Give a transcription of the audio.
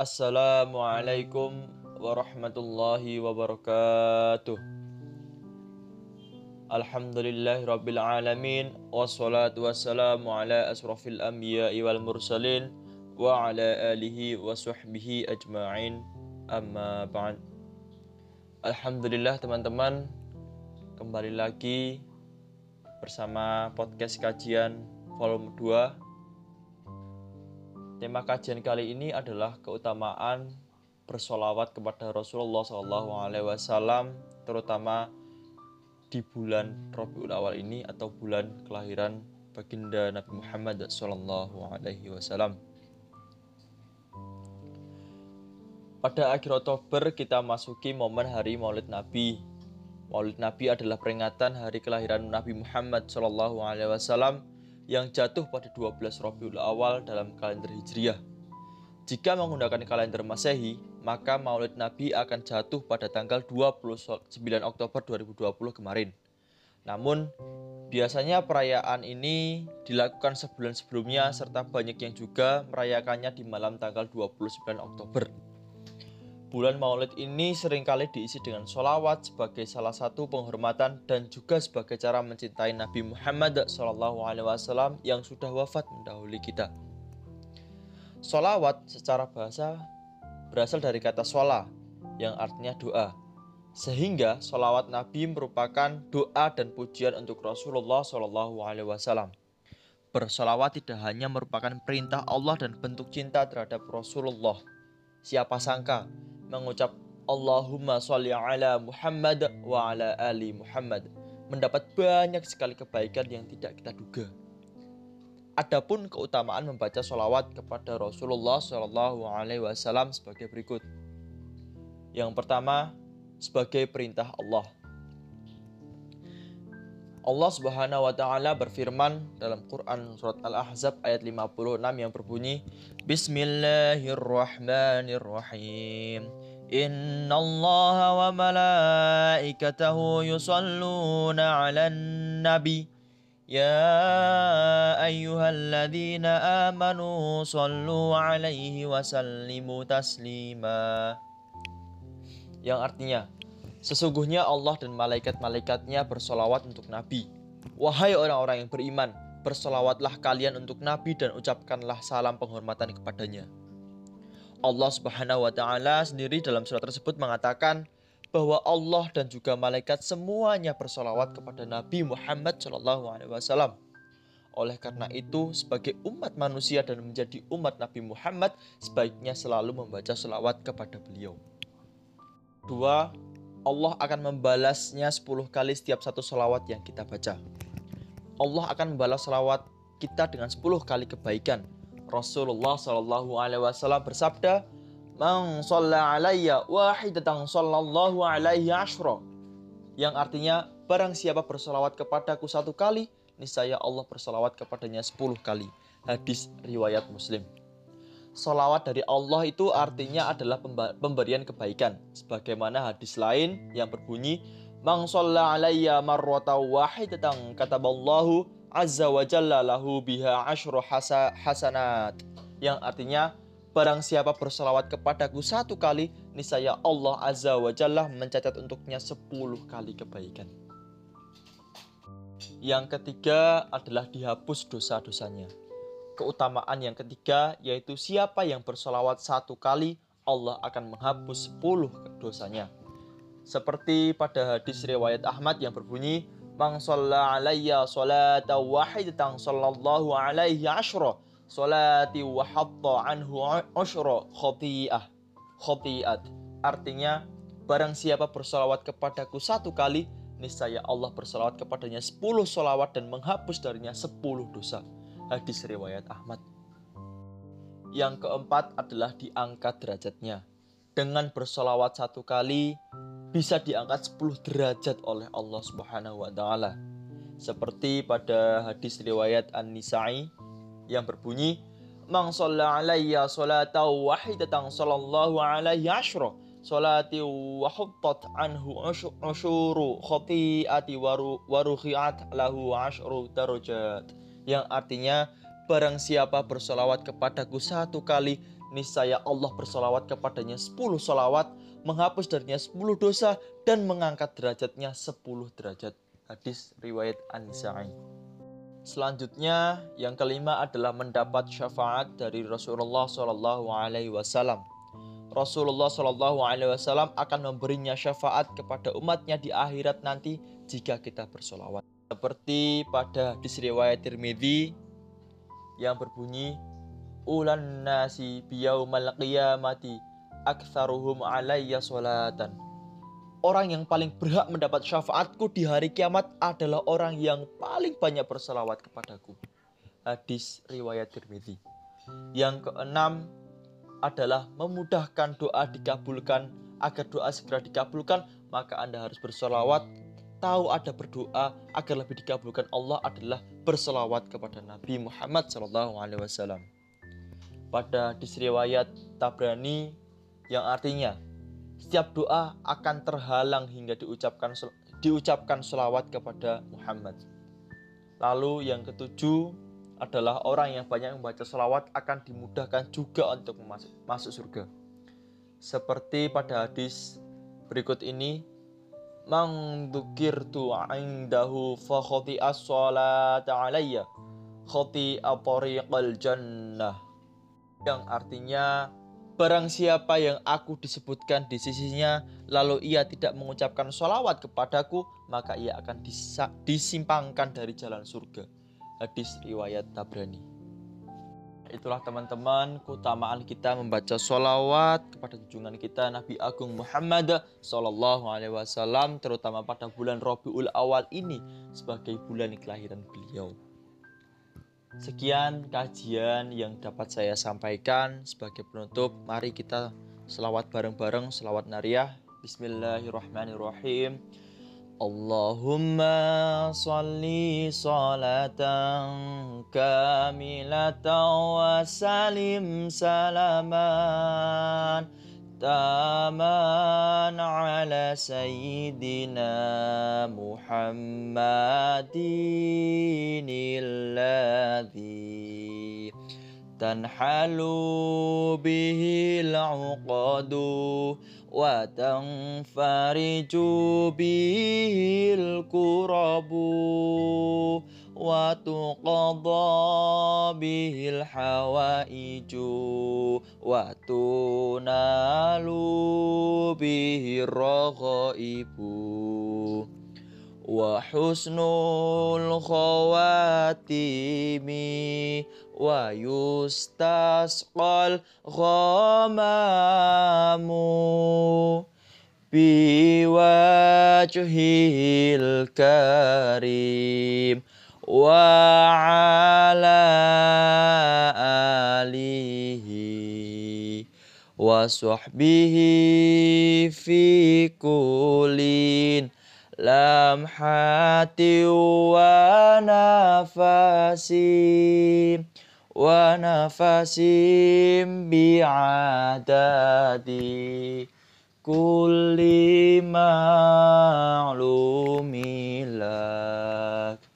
Assalamualaikum warahmatullahi wabarakatuh. Alhamdulillahi rabbil alamin wassalatu wassalamu ala asrafil anbiya'i wal mursalin wa ala alihi wa sahbihi ajma'in amma ba'd. Alhamdulillah teman-teman kembali lagi bersama podcast kajian volume 2 Tema kajian kali ini adalah keutamaan bersolawat kepada Rasulullah SAW, terutama di bulan Rabiul Awal ini atau bulan kelahiran baginda Nabi Muhammad SAW. Pada akhir Oktober kita masuki momen hari Maulid Nabi. Maulid Nabi adalah peringatan hari kelahiran Nabi Muhammad SAW yang jatuh pada 12 Rabiul Awal dalam kalender Hijriah. Jika menggunakan kalender Masehi, maka Maulid Nabi akan jatuh pada tanggal 29 Oktober 2020 kemarin. Namun, biasanya perayaan ini dilakukan sebulan sebelumnya serta banyak yang juga merayakannya di malam tanggal 29 Oktober. Bulan Maulid ini sering kali diisi dengan sholawat sebagai salah satu penghormatan dan juga sebagai cara mencintai Nabi Muhammad SAW yang sudah wafat mendahului kita. Sholawat secara bahasa berasal dari kata shola yang artinya doa. Sehingga sholawat Nabi merupakan doa dan pujian untuk Rasulullah SAW. Bersolawat tidak hanya merupakan perintah Allah dan bentuk cinta terhadap Rasulullah. Siapa sangka mengucap Allahumma sholli ala Muhammad wa ala ali Muhammad mendapat banyak sekali kebaikan yang tidak kita duga. Adapun keutamaan membaca sholawat kepada Rasulullah Shallallahu Alaihi Wasallam sebagai berikut. Yang pertama, sebagai perintah Allah. Allah Subhanahu wa taala berfirman dalam Quran surat Al-Ahzab ayat 56 yang berbunyi Bismillahirrahmanirrahim. Innallaha wa malaikatahu yusalluna 'alan nabi. Ya ayyuhalladzina amanu sallu 'alaihi wa sallimu taslima. Yang artinya Sesungguhnya Allah dan malaikat-malaikatnya bersolawat untuk Nabi. Wahai orang-orang yang beriman, bersolawatlah kalian untuk Nabi dan ucapkanlah salam penghormatan kepadanya. Allah Subhanahu wa taala sendiri dalam surat tersebut mengatakan bahwa Allah dan juga malaikat semuanya bersolawat kepada Nabi Muhammad Shallallahu alaihi wasallam. Oleh karena itu, sebagai umat manusia dan menjadi umat Nabi Muhammad, sebaiknya selalu membaca selawat kepada beliau. Dua, Allah akan membalasnya 10 kali setiap satu salawat yang kita baca. Allah akan membalas salawat kita dengan 10 kali kebaikan. Rasulullah Shallallahu Alaihi Wasallam bersabda, "Man alayya wahidatan sallallahu alaihi ashra." Yang artinya, barang siapa bersalawat kepadaku satu kali, niscaya Allah bersalawat kepadanya 10 kali. Hadis riwayat Muslim. Salawat dari Allah itu artinya adalah pemberian kebaikan. Sebagaimana hadis lain yang berbunyi, Mang sholla alayya marrata wahidatan kataballahu azza wa jalla lahu biha ashru hasa, hasanat. Yang artinya, barang siapa bersalawat kepadaku satu kali, niscaya Allah azza wa jalla mencatat untuknya sepuluh kali kebaikan. Yang ketiga adalah dihapus dosa-dosanya keutamaan yang ketiga yaitu siapa yang bersolawat satu kali Allah akan menghapus sepuluh dosanya. Seperti pada hadis riwayat Ahmad yang berbunyi, Man wahidatan sallallahu alaihi wa anhu ashra khoti'ah khoti'at. Artinya, barang siapa bersolawat kepadaku satu kali, niscaya Allah bersolawat kepadanya sepuluh solawat dan menghapus darinya sepuluh dosa hadis riwayat Ahmad. Yang keempat adalah diangkat derajatnya. Dengan bersolawat satu kali bisa diangkat 10 derajat oleh Allah Subhanahu wa taala. Seperti pada hadis riwayat An-Nisa'i yang berbunyi Mang sholla alayya salataw wahidatan sallallahu alaihi ashra salati wa huttat anhu usyuru khati'ati waruhiat lahu ashru darajat yang artinya barang siapa bersolawat kepadaku satu kali niscaya Allah bersolawat kepadanya 10 solawat, menghapus darinya 10 dosa, dan mengangkat derajatnya 10 derajat. Hadis riwayat An-Nisa'i. Selanjutnya, yang kelima adalah mendapat syafaat dari Rasulullah Wasallam. Rasulullah Wasallam akan memberinya syafaat kepada umatnya di akhirat nanti jika kita bersolawat. Seperti pada hadis riwayat Tirmidzi yang berbunyi ulan nasi biyaumal qiyamati aktsaruhum alayya salatan orang yang paling berhak mendapat syafaatku di hari kiamat adalah orang yang paling banyak berselawat kepadaku. Hadis riwayat Tirmidzi. Yang keenam adalah memudahkan doa dikabulkan. Agar doa segera dikabulkan, maka Anda harus berselawat. Tahu ada berdoa agar lebih dikabulkan Allah adalah berselawat kepada Nabi Muhammad SAW. Pada hadis riwayat Tabrani yang artinya setiap doa akan terhalang hingga diucapkan diucapkan selawat kepada Muhammad. Lalu yang ketujuh adalah orang yang banyak membaca selawat akan dimudahkan juga untuk masuk, masuk surga. Seperti pada hadis berikut ini, Mang tu indahu fa as salata alayya khati'a tariqal jannah. Yang artinya Barang siapa yang aku disebutkan di sisinya, lalu ia tidak mengucapkan sholawat kepadaku, maka ia akan disimpangkan dari jalan surga. Hadis riwayat Tabrani. Itulah teman-teman keutamaan kita membaca sholawat kepada junjungan kita Nabi Agung Muhammad Sallallahu Alaihi Wasallam terutama pada bulan Robiul Awal ini sebagai bulan kelahiran beliau. Sekian kajian yang dapat saya sampaikan sebagai penutup. Mari kita selawat bareng-bareng, selawat nariah. Bismillahirrahmanirrahim. اللهم صل صلاة كاملة وسلم سلاما تاما على سيدنا محمد الذي تنحل به العقد tanfariju bihi al-kurabu وتقضى به الحوائج وتنال به الرغائب. وحسن الخواتيم ويستسقى الغمام بوجهه الكريم وعلى آله وصحبه في كل لمحة ونفس. ونفس بعدد كل معلوم لك.